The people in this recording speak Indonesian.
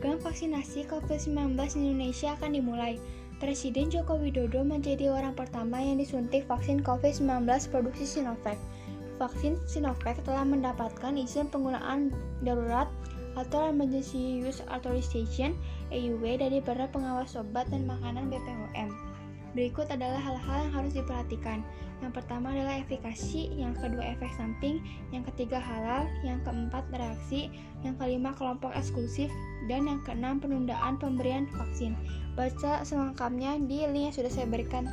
vaksinasi COVID-19 di Indonesia akan dimulai. Presiden Joko Widodo menjadi orang pertama yang disuntik vaksin COVID-19 produksi Sinovac. Vaksin Sinovac telah mendapatkan izin penggunaan darurat atau Emergency Use Authorization EUA dari Badan Pengawas Obat dan Makanan BPOM. Berikut adalah hal-hal yang harus diperhatikan. Yang pertama adalah efikasi, yang kedua efek samping, yang ketiga halal, yang keempat reaksi, yang kelima kelompok eksklusif, dan yang keenam penundaan pemberian vaksin. Baca selengkapnya di link yang sudah saya berikan